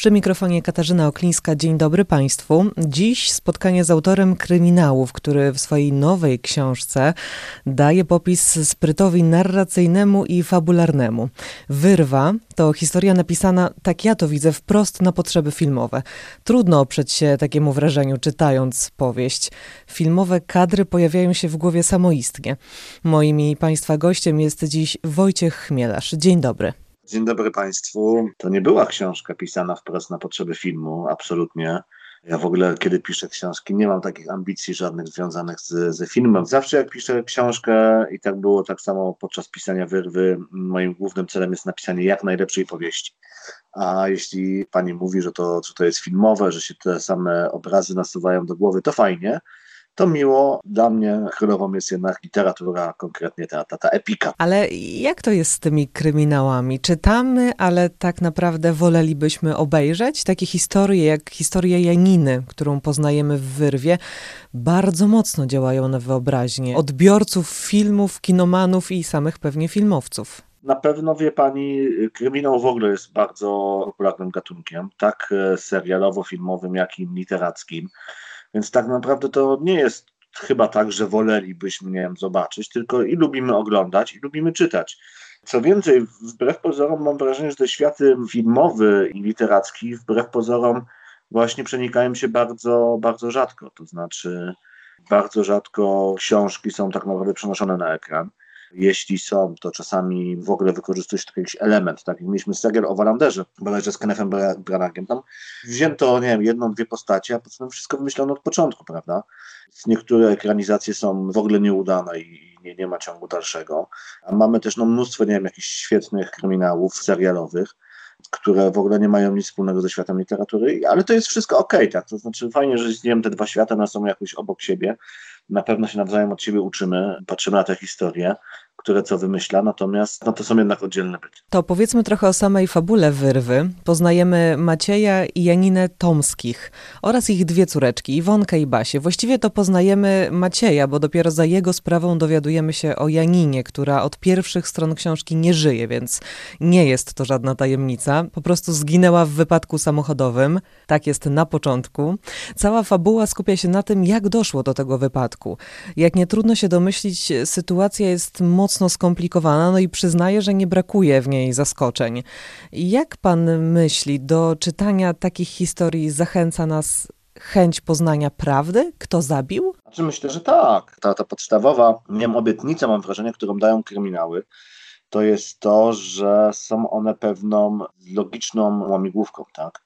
Przy mikrofonie Katarzyna Oklińska. Dzień dobry Państwu. Dziś spotkanie z autorem kryminałów, który w swojej nowej książce daje popis sprytowi narracyjnemu i fabularnemu. Wyrwa to historia napisana, tak ja to widzę, wprost na potrzeby filmowe. Trudno oprzeć się takiemu wrażeniu, czytając powieść. Filmowe kadry pojawiają się w głowie samoistnie. Moim i Państwa gościem jest dziś Wojciech Chmielarz. Dzień dobry. Dzień dobry Państwu. To nie była książka pisana wprost na potrzeby filmu, absolutnie. Ja w ogóle, kiedy piszę książki, nie mam takich ambicji żadnych związanych z, filmem. Zawsze jak piszę książkę, i tak było tak samo podczas pisania wyrwy, moim głównym celem jest napisanie jak najlepszej powieści. A jeśli pani mówi, że to, że to jest filmowe, że się te same obrazy nasuwają do głowy, to fajnie to miło. Dla mnie królową jest jednak literatura, konkretnie ta, ta, ta epika. Ale jak to jest z tymi kryminałami? Czytamy, ale tak naprawdę wolelibyśmy obejrzeć takie historie, jak historia Janiny, którą poznajemy w wyrwie, bardzo mocno działają na wyobraźnię odbiorców filmów, kinomanów i samych pewnie filmowców. Na pewno wie pani, kryminał w ogóle jest bardzo popularnym gatunkiem, tak e, serialowo-filmowym, jak i literackim. Więc tak naprawdę to nie jest chyba tak, że wolelibyśmy, nie wiem, zobaczyć, tylko i lubimy oglądać, i lubimy czytać. Co więcej, wbrew pozorom mam wrażenie, że te światy filmowy i literacki, wbrew pozorom, właśnie przenikają się bardzo, bardzo rzadko. To znaczy, bardzo rzadko książki są tak naprawdę przenoszone na ekran. Jeśli są, to czasami w ogóle wykorzystuje się jakiś element. Tak jak mieliśmy serial o Walanderze, bodajże z Kennethem Branagiem. Tam wzięto, nie wiem, jedną, dwie postacie, a potem wszystko wymyślono od początku, prawda? Niektóre ekranizacje są w ogóle nieudane i nie, nie ma ciągu dalszego. A mamy też no, mnóstwo, nie wiem, jakichś świetnych kryminałów serialowych które w ogóle nie mają nic wspólnego ze światem literatury, ale to jest wszystko ok, tak? To znaczy fajnie, że istnieją te dwa światy, one są jakoś obok siebie. Na pewno się nawzajem od siebie uczymy, patrzymy na tę historię które co wymyśla, natomiast no, to są jednak oddzielne byty. To powiedzmy trochę o samej fabule Wyrwy. Poznajemy Macieja i Janinę Tomskich oraz ich dwie córeczki, Iwonkę i Basię. Właściwie to poznajemy Macieja, bo dopiero za jego sprawą dowiadujemy się o Janinie, która od pierwszych stron książki nie żyje, więc nie jest to żadna tajemnica. Po prostu zginęła w wypadku samochodowym. Tak jest na początku. Cała fabuła skupia się na tym, jak doszło do tego wypadku. Jak nie trudno się domyślić, sytuacja jest mocno mocno skomplikowana, no i przyznaję, że nie brakuje w niej zaskoczeń. Jak pan myśli, do czytania takich historii zachęca nas chęć poznania prawdy? Kto zabił? Znaczy myślę, że tak. Ta, ta podstawowa, nie wiem, obietnica, mam wrażenie, którą dają kryminały, to jest to, że są one pewną logiczną łamigłówką, tak?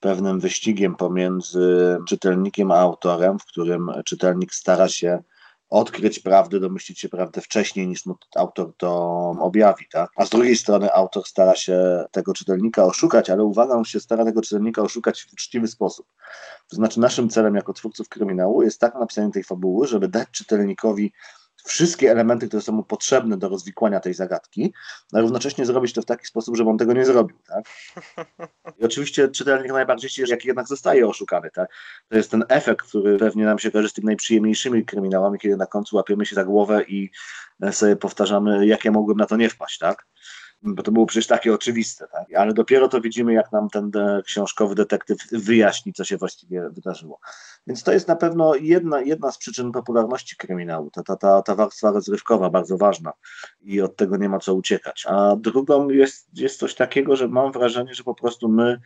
Pewnym wyścigiem pomiędzy czytelnikiem a autorem, w którym czytelnik stara się odkryć prawdę, domyślić się prawdę wcześniej niż mu autor to objawi, tak? A z drugiej strony autor stara się tego czytelnika oszukać, ale uwaga, on się stara tego czytelnika oszukać w uczciwy sposób. To znaczy naszym celem jako twórców kryminału jest tak napisanie tej fabuły, żeby dać czytelnikowi wszystkie elementy, które są mu potrzebne do rozwikłania tej zagadki, a równocześnie zrobić to w taki sposób, żeby on tego nie zrobił. Tak? I oczywiście czytelnik najbardziej się, jak jednak zostaje oszukany. Tak? To jest ten efekt, który pewnie nam się kojarzy z tymi najprzyjemniejszymi kryminałami, kiedy na końcu łapiemy się za głowę i sobie powtarzamy, jak ja mogłem na to nie wpaść. Tak? Bo to było przecież takie oczywiste, tak? ale dopiero to widzimy, jak nam ten książkowy detektyw wyjaśni, co się właściwie wydarzyło. Więc to jest na pewno jedna, jedna z przyczyn popularności kryminału, ta, ta, ta, ta warstwa rozrywkowa, bardzo ważna i od tego nie ma co uciekać. A drugą jest, jest coś takiego, że mam wrażenie, że po prostu my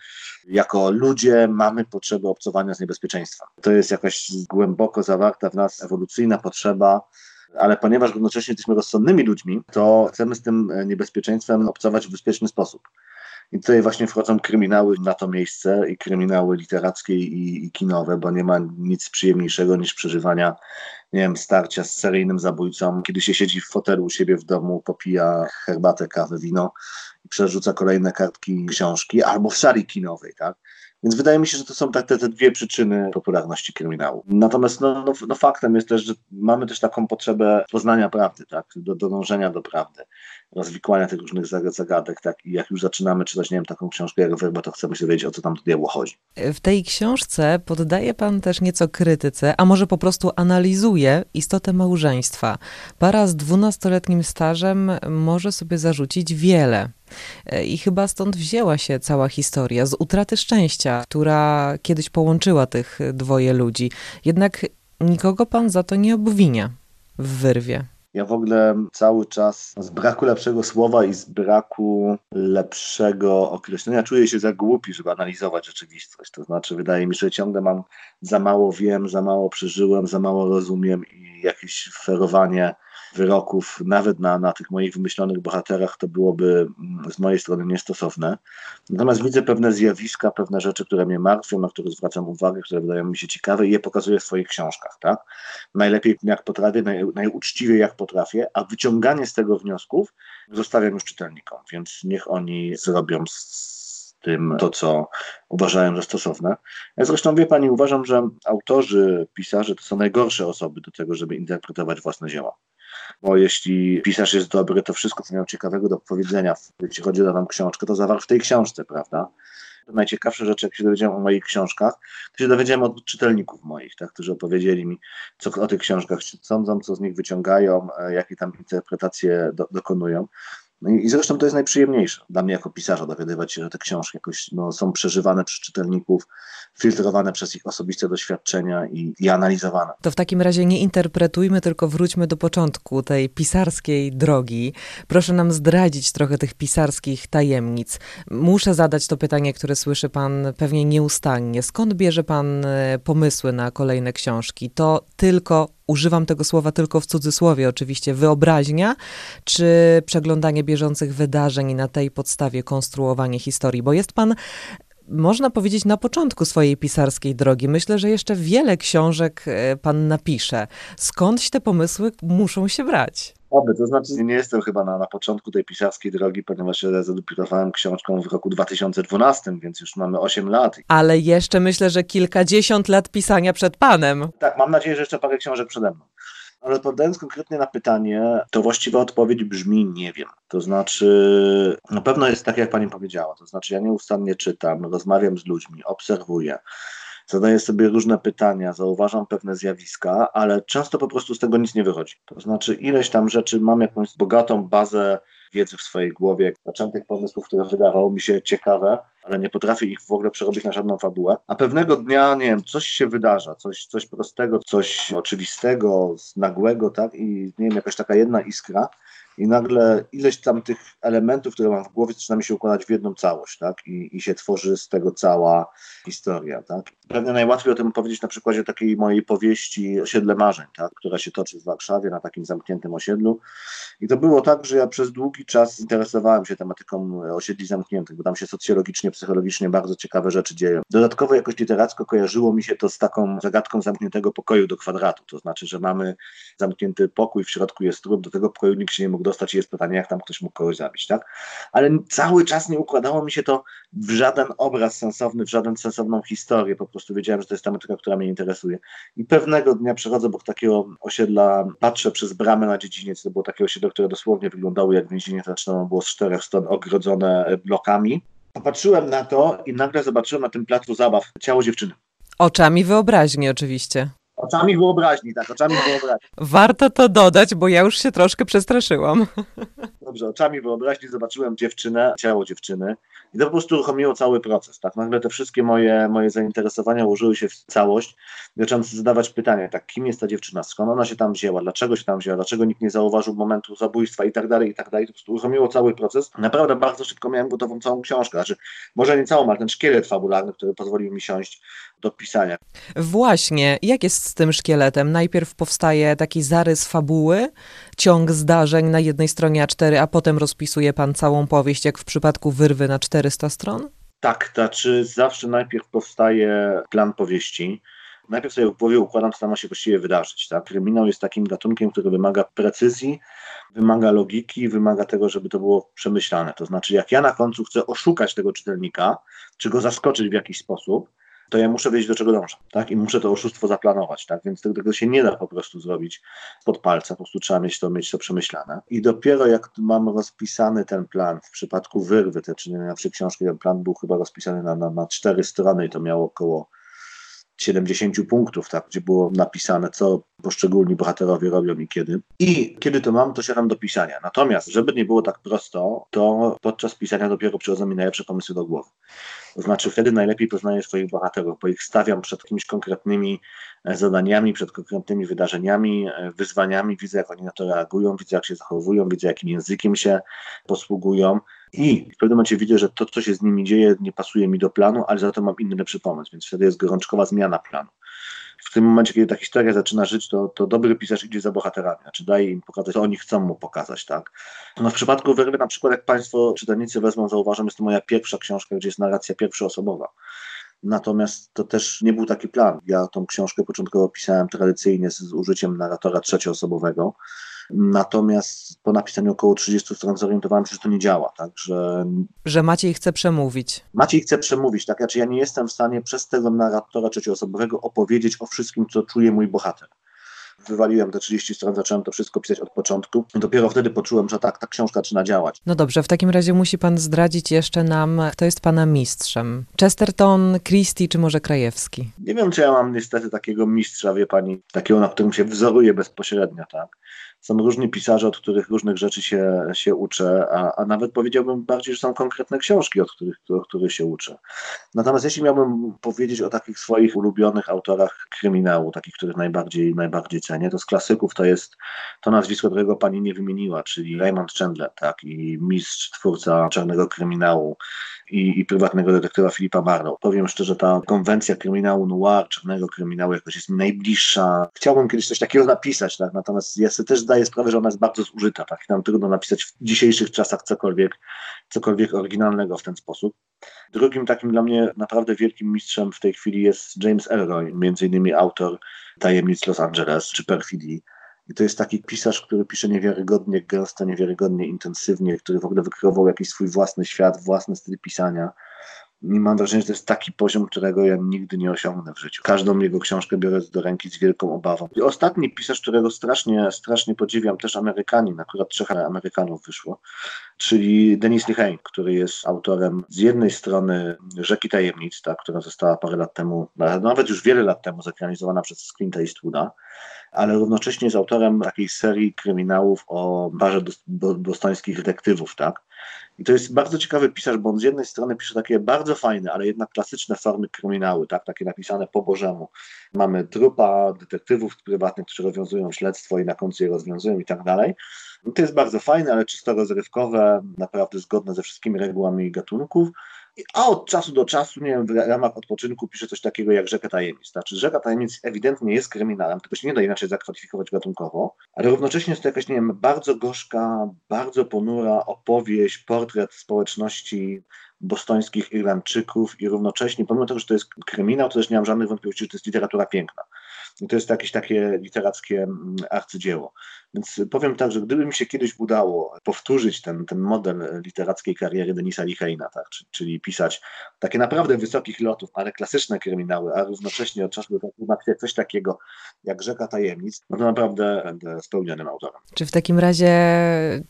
jako ludzie mamy potrzebę obcowania z niebezpieczeństwem. To jest jakaś głęboko zawarta w nas ewolucyjna potrzeba ale ponieważ równocześnie jesteśmy rozsądnymi ludźmi, to chcemy z tym niebezpieczeństwem obcować w bezpieczny sposób. I tutaj właśnie wchodzą kryminały na to miejsce i kryminały literackie i, i, kinowe, bo nie ma nic przyjemniejszego niż przeżywania, nie wiem, starcia z seryjnym zabójcą, kiedy się siedzi w fotelu u siebie w domu, popija herbatę, kawę, wino i przerzuca kolejne kartki książki, albo w sali kinowej, tak? Więc wydaje mi się, że to są te, te dwie przyczyny popularności kryminału. Natomiast no, no, no, faktem jest też, że mamy też taką potrzebę poznania prawdy, tak? do, do dążenia do prawdy, rozwikłania tych różnych zagadek. Tak? I jak już zaczynamy czytać, nie wiem, taką książkę jak Werba, to chcemy się wiedzieć, o co tam do diabła chodzi. W tej książce poddaje pan też nieco krytyce, a może po prostu analizuje istotę małżeństwa. Para z dwunastoletnim stażem może sobie zarzucić wiele. E, I chyba stąd wzięła się cała historia z utraty szczęścia, która kiedyś połączyła tych dwoje ludzi. Jednak nikogo pan za to nie obwinia w wyrwie. Ja w ogóle cały czas z braku lepszego słowa i z braku lepszego określenia czuję się za głupi, żeby analizować rzeczywistość. To znaczy, wydaje mi się, że ciągle mam za mało wiem, za mało przeżyłem, za mało rozumiem i jakieś ferowanie wyroków, nawet na, na tych moich wymyślonych bohaterach, to byłoby mm, z mojej strony niestosowne. Natomiast widzę pewne zjawiska, pewne rzeczy, które mnie martwią, na które zwracam uwagę, które wydają mi się ciekawe i je pokazuję w swoich książkach. Tak? Najlepiej jak potrafię, naj, najuczciwiej jak potrafię, a wyciąganie z tego wniosków zostawiam już czytelnikom, więc niech oni zrobią z tym to, co uważają za stosowne. Ja zresztą wie Pani, uważam, że autorzy, pisarze to są najgorsze osoby do tego, żeby interpretować własne dzieła bo jeśli pisarz jest dobry, to wszystko, co miał ciekawego do powiedzenia, jeśli chodzi o daną książkę, to zawarł w tej książce, prawda? najciekawsze rzeczy, jak się dowiedziałem o moich książkach, to się dowiedziałem od czytelników moich, tak, którzy opowiedzieli mi, co o tych książkach sądzą, co z nich wyciągają, e, jakie tam interpretacje do, dokonują. No i, zresztą to jest najprzyjemniejsze dla mnie jako pisarza dowiadywać się, że te książki jakoś no, są przeżywane przez czytelników, filtrowane przez ich osobiste doświadczenia i, i analizowane. To w takim razie nie interpretujmy, tylko wróćmy do początku tej pisarskiej drogi. Proszę nam zdradzić trochę tych pisarskich tajemnic. Muszę zadać to pytanie, które słyszy pan pewnie nieustannie. Skąd bierze pan e, pomysły na kolejne książki? To tylko używam tego słowa tylko w cudzysłowie oczywiście, wyobraźnia, czy przeglądanie bieżących wydarzeń i na tej podstawie konstruowanie historii, bo jest pan można powiedzieć, na początku swojej pisarskiej drogi. Myślę, że jeszcze wiele książek e, pan napisze. Skądś te pomysły muszą się brać? Oby, to znaczy nie jestem chyba na, na początku tej pisarskiej drogi, ponieważ ja zadebiutowałem książką w roku 2012, więc już mamy 8 lat. Ale jeszcze myślę, że kilkadziesiąt lat pisania przed panem. Tak, mam nadzieję, że jeszcze parę książek przede mną. Ale odpowiadając konkretnie na pytanie, to właściwa odpowiedź brzmi nie wiem. To znaczy, na pewno jest tak, jak pani powiedziała. To znaczy, ja nieustannie czytam, rozmawiam z ludźmi, obserwuję zadaję sobie różne pytania, zauważam pewne zjawiska, ale często po prostu z tego nic nie wychodzi. To znaczy, ileś tam rzeczy, mam jakąś bogatą bazę wiedzy w swojej głowie, zaczętych pomysłów, które wydawało mi się ciekawe, ale nie potrafię ich w ogóle przerobić na żadną fabułę. A pewnego dnia, nie wiem, coś się wydarza, coś, coś prostego, coś oczywistego, nagłego, tak? I nie wiem, jakaś taka jedna iskra, i nagle ileś tam tych elementów, które mam w głowie, zaczyna mi się układać w jedną całość, tak? I, I się tworzy z tego cała historia, tak? Pewnie najłatwiej o tym powiedzieć na przykładzie takiej mojej powieści Osiedle Marzeń, tak? która się toczy w Warszawie na takim zamkniętym osiedlu. I to było tak, że ja przez długi czas interesowałem się tematyką osiedli zamkniętych, bo tam się socjologicznie, psychologicznie bardzo ciekawe rzeczy dzieją. Dodatkowo jakoś literacko kojarzyło mi się to z taką zagadką zamkniętego pokoju do kwadratu, to znaczy, że mamy zamknięty pokój, w środku jest trup, do tego pokoju nikt się nie mógł dostać i jest pytanie, jak tam ktoś mógł kogoś zabić, tak? Ale cały czas nie układało mi się to w żaden obraz sensowny, w żaden sensowną historię, po prostu wiedziałem, że to jest tematyka, która mnie interesuje. I pewnego dnia przechodzę obok takiego osiedla, patrzę przez bramę na dziedziniec, to było takie osiedle, które dosłownie wyglądało jak więzienie zaczynane, było z czterech stron ogrodzone blokami. Popatrzyłem na to i nagle zobaczyłem na tym placu zabaw ciało dziewczyny. Oczami wyobraźni oczywiście. Oczami wyobraźni, tak, oczami wyobraźni. Warto to dodać, bo ja już się troszkę przestraszyłam. Dobrze, oczami wyobraźni zobaczyłem dziewczynę, ciało dziewczyny i to po prostu uruchomiło cały proces, tak? Nagle te wszystkie moje, moje zainteresowania ułożyły się w całość. Zacząłem zadawać pytania, tak, kim jest ta dziewczyna, skąd ona się tam wzięła, dlaczego się tam wzięła, dlaczego nikt nie zauważył momentu zabójstwa i tak dalej, i tak dalej. To po prostu uruchomiło cały proces. Naprawdę bardzo szybko miałem gotową całą książkę, znaczy może nie całą, ale ten szkielet fabularny, który pozwolił mi siąść do pisania. Właśnie, jak jest z tym szkieletem? Najpierw powstaje taki zarys fabuły, ciąg zdarzeń na jednej stronie A4, a potem rozpisuje pan całą powieść, jak w przypadku wyrwy na 400 stron? Tak, to znaczy zawsze najpierw powstaje plan powieści, najpierw sobie w głowie układam, co tam ma się właściwie wydarzyć. Tak? Kryminał jest takim gatunkiem, który wymaga precyzji, wymaga logiki, wymaga tego, żeby to było przemyślane. To znaczy, jak ja na końcu chcę oszukać tego czytelnika, czy go zaskoczyć w jakiś sposób, to ja muszę wiedzieć, do czego dążę, tak? I muszę to oszustwo zaplanować, tak? Więc tego, tego się nie da po prostu zrobić pod palca, po prostu trzeba mieć to, mieć to przemyślane. I dopiero jak mam rozpisany ten plan, w przypadku wyrwy, te czynienia przy książki, ten plan był chyba rozpisany na, na, na cztery strony i to miało około 70 punktów, tak, gdzie było napisane, co poszczególni bohaterowie robią i kiedy. I kiedy to mam, to siadam do pisania. Natomiast, żeby nie było tak prosto, to podczas pisania dopiero przychodzą mi najlepsze pomysły do głowy. To znaczy, wtedy najlepiej poznaję swoich bohaterów, bo ich stawiam przed jakimiś konkretnymi e, zadaniami, przed konkretnymi wydarzeniami, e, wyzwaniami, widzę, jak oni na to reagują, widzę, jak się zachowują, widzę, jakim językiem się posługują. I w pewnym momencie widzę, że to, co się z nimi dzieje, nie pasuje mi do planu, ale za to mam inny lepszy pomysł, więc wtedy jest gorączkowa zmiana planu. W tym momencie, kiedy ta historia zaczyna żyć, to, to dobry pisarz idzie za bohaterami, znaczy daje im pokazać, co oni chcą mu pokazać, tak. No w przypadku Wyrwy, na przykład, jak Państwo czytelnicy wezmą, zauważą, jest to moja pierwsza książka, gdzie jest narracja pierwszoosobowa. Natomiast to też nie był taki plan. Ja tą książkę początkowo pisałem tradycyjnie z użyciem narratora trzecioosobowego. Natomiast po napisaniu około 30 stron zorientowałem się, że to nie działa, tak, że... Że Maciej chce przemówić. Maciej chce przemówić, tak, znaczy ja nie jestem w stanie przez tego narratora trzecioosobowego opowiedzieć o wszystkim, co czuje mój bohater wywaliłem te 30 stron, zacząłem to wszystko pisać od początku. Dopiero wtedy poczułem, że tak, ta książka zaczyna działać. No dobrze, w takim razie musi pan zdradzić jeszcze nam, kto jest pana mistrzem. Chesterton, Christie czy może Krajewski? Nie wiem, czy ja mam niestety takiego mistrza, wie pani, takiego, na którym się wzoruję bezpośrednio, tak są różni pisarze, od których różnych rzeczy się, się uczę, a, a nawet powiedziałbym bardziej, że są konkretne książki, od których, od których się uczę. Natomiast jeśli miałbym powiedzieć o takich swoich ulubionych autorach kryminału, takich, których najbardziej, najbardziej cenię, to z klasyków to jest to nazwisko, którego pani nie wymieniła, czyli Raymond Chandler, tak, i mistrz, twórca czarnego kryminału, i, i prywatnego detektywa Filipa Marlowe. Powiem szczerze, ta konwencja kryminału noir, czarnego kryminału jakoś jest mi najbliższa. Chciałbym kiedyś coś takiego napisać, tak? natomiast ja sobie też sprawę, że ona jest bardzo zużyta. Tak? Nam trudno napisać w dzisiejszych czasach cokolwiek, cokolwiek oryginalnego w ten sposób. Drugim takim dla mnie naprawdę wielkim mistrzem w tej chwili jest James Elroy, między innymi autor Tajemnic Los Angeles czy Perfidii. I to jest taki pisarz, który pisze niewiarygodnie gęsto, niewiarygodnie intensywnie, który w ogóle wykreował jakiś swój własny świat, własny styl pisania. I mam wrażenie, że to jest taki poziom, którego ja nigdy nie osiągnę w życiu. Każdą jego książkę biorę do ręki z wielką obawą. I ostatni pisarz, którego strasznie, strasznie podziwiam, też Amerykanin, akurat trzech Amerykanów wyszło, czyli Denis Lehane, który jest autorem z jednej strony Rzeki Tajemnic, ta, która została parę lat temu, nawet już wiele lat temu zekranizowana przez Clint'a Eastwooda, ale równocześnie jest autorem takiej serii kryminałów o barze dostońskich detektywów, tak? I to jest bardzo ciekawy pisarz, bo on z jednej strony pisze takie bardzo fajne, ale jednak klasyczne formy kryminały, tak? takie napisane po Bożemu. Mamy trupa detektywów prywatnych, którzy rozwiązują śledztwo i na końcu je rozwiązują i tak dalej. to jest bardzo fajne, ale czysto rozrywkowe, naprawdę zgodne ze wszystkimi regułami gatunków. A od czasu do czasu, nie wiem, w ramach odpoczynku pisze coś takiego jak Rzeka Tajemnic. Znaczy, Rzeka Tajemnic ewidentnie jest kryminałem, tylko się nie da inaczej zakwalifikować gatunkowo, ale równocześnie jest to jakaś, nie wiem, bardzo gorzka, bardzo ponura opowieść, portret społeczności bostońskich Irlandczyków i równocześnie, pomimo tego, że to jest kryminał, to też nie mam żadnych wątpliwości, że to jest literatura piękna. I to jest jakieś takie literackie mm, arcydzieło. Więc powiem tak, że gdyby mi się kiedyś udało powtórzyć ten, ten model literackiej kariery Denisa Licheina, tak, czyli pisać takie naprawdę wysokich lotów, ale klasyczne kryminały, a równocześnie od czasu do czasu coś takiego jak Rzeka Tajemnic, no to naprawdę będę spełnionym autorem. Czy w takim razie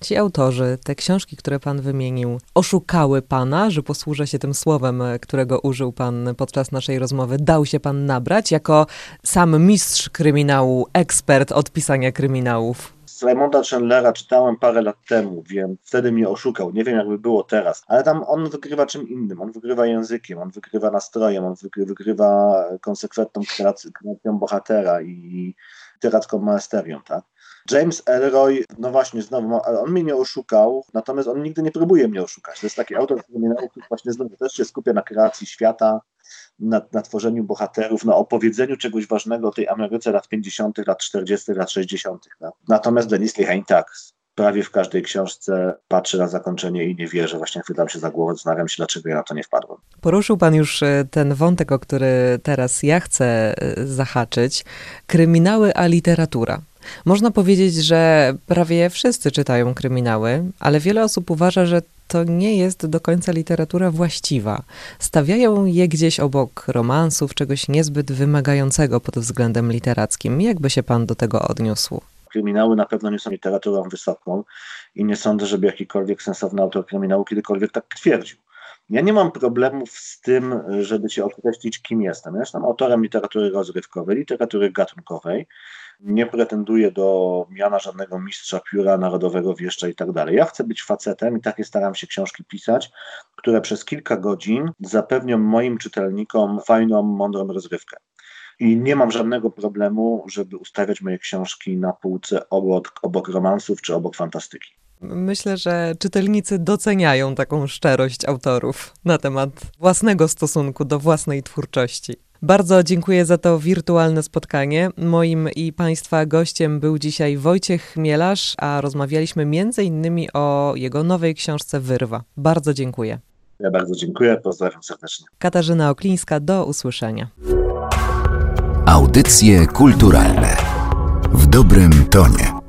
ci autorzy, te książki, które pan wymienił, oszukały pana, że posłużę się tym słowem, którego użył pan podczas naszej rozmowy, dał się pan nabrać jako sam mistrz kryminału, ekspert od pisania kryminałów? Raymonda Chandlera czytałem parę lat temu, wiem, wtedy mnie oszukał, nie wiem jakby było teraz, ale tam on wygrywa czym innym, on wygrywa językiem, on wygrywa nastrojem, on wygrywa konsekwentną kreacją bohatera i literacką maesterią, tak? James Elroy, no właśnie, znowu, on mnie nie oszukał, natomiast on nigdy nie próbuje mnie oszukać. To jest taki autor, który właśnie znowu też się skupia na kreacji świata, na, na tworzeniu bohaterów, na opowiedzeniu czegoś ważnego o tej Ameryce lat 50., lat 40., lat 60. No. Natomiast Denis Lehane tak, prawie w każdej książce patrzę na zakończenie i nie wierzę, właśnie chwytam się za głowę, zastanawiam się, dlaczego ja na to nie wpadłem. Poruszył Pan już e, ten wątek, o który teraz ja chcę e, zahaczyć. Kryminały a literatura. Można powiedzieć, że prawie wszyscy czytają kryminały, ale wiele osób uważa, że to nie jest do końca literatura właściwa. Stawiają je gdzieś obok romansów, czegoś niezbyt wymagającego pod względem literackim. Jakby się pan do tego odniósł? Kryminały na pewno nie są literaturą wysoką i nie sądzę, żeby jakikolwiek sensowny autor kryminału kiedykolwiek tak twierdził. Ja nie mam problemów z tym, żeby się określić, kim jestem. Ja jestem autorem literatury rozrywkowej, literatury gatunkowej. Nie pretenduję do miana żadnego mistrza pióra, narodowego wieszcza i tak dalej. Ja chcę być facetem i takie staram się książki pisać, które przez kilka godzin zapewnią moim czytelnikom fajną, mądrą rozrywkę. I nie mam żadnego problemu, żeby ustawiać moje książki na półce obok, obok romansów czy obok fantastyki. Myślę, że czytelnicy doceniają taką szczerość autorów na temat własnego stosunku do własnej twórczości. Bardzo dziękuję za to wirtualne spotkanie. Moim i Państwa gościem był dzisiaj Wojciech Chmielarz, a rozmawialiśmy innymi o jego nowej książce Wyrwa. Bardzo dziękuję. Ja bardzo dziękuję, pozdrawiam serdecznie. Katarzyna Oklińska, do usłyszenia. Audycje kulturalne w dobrym tonie.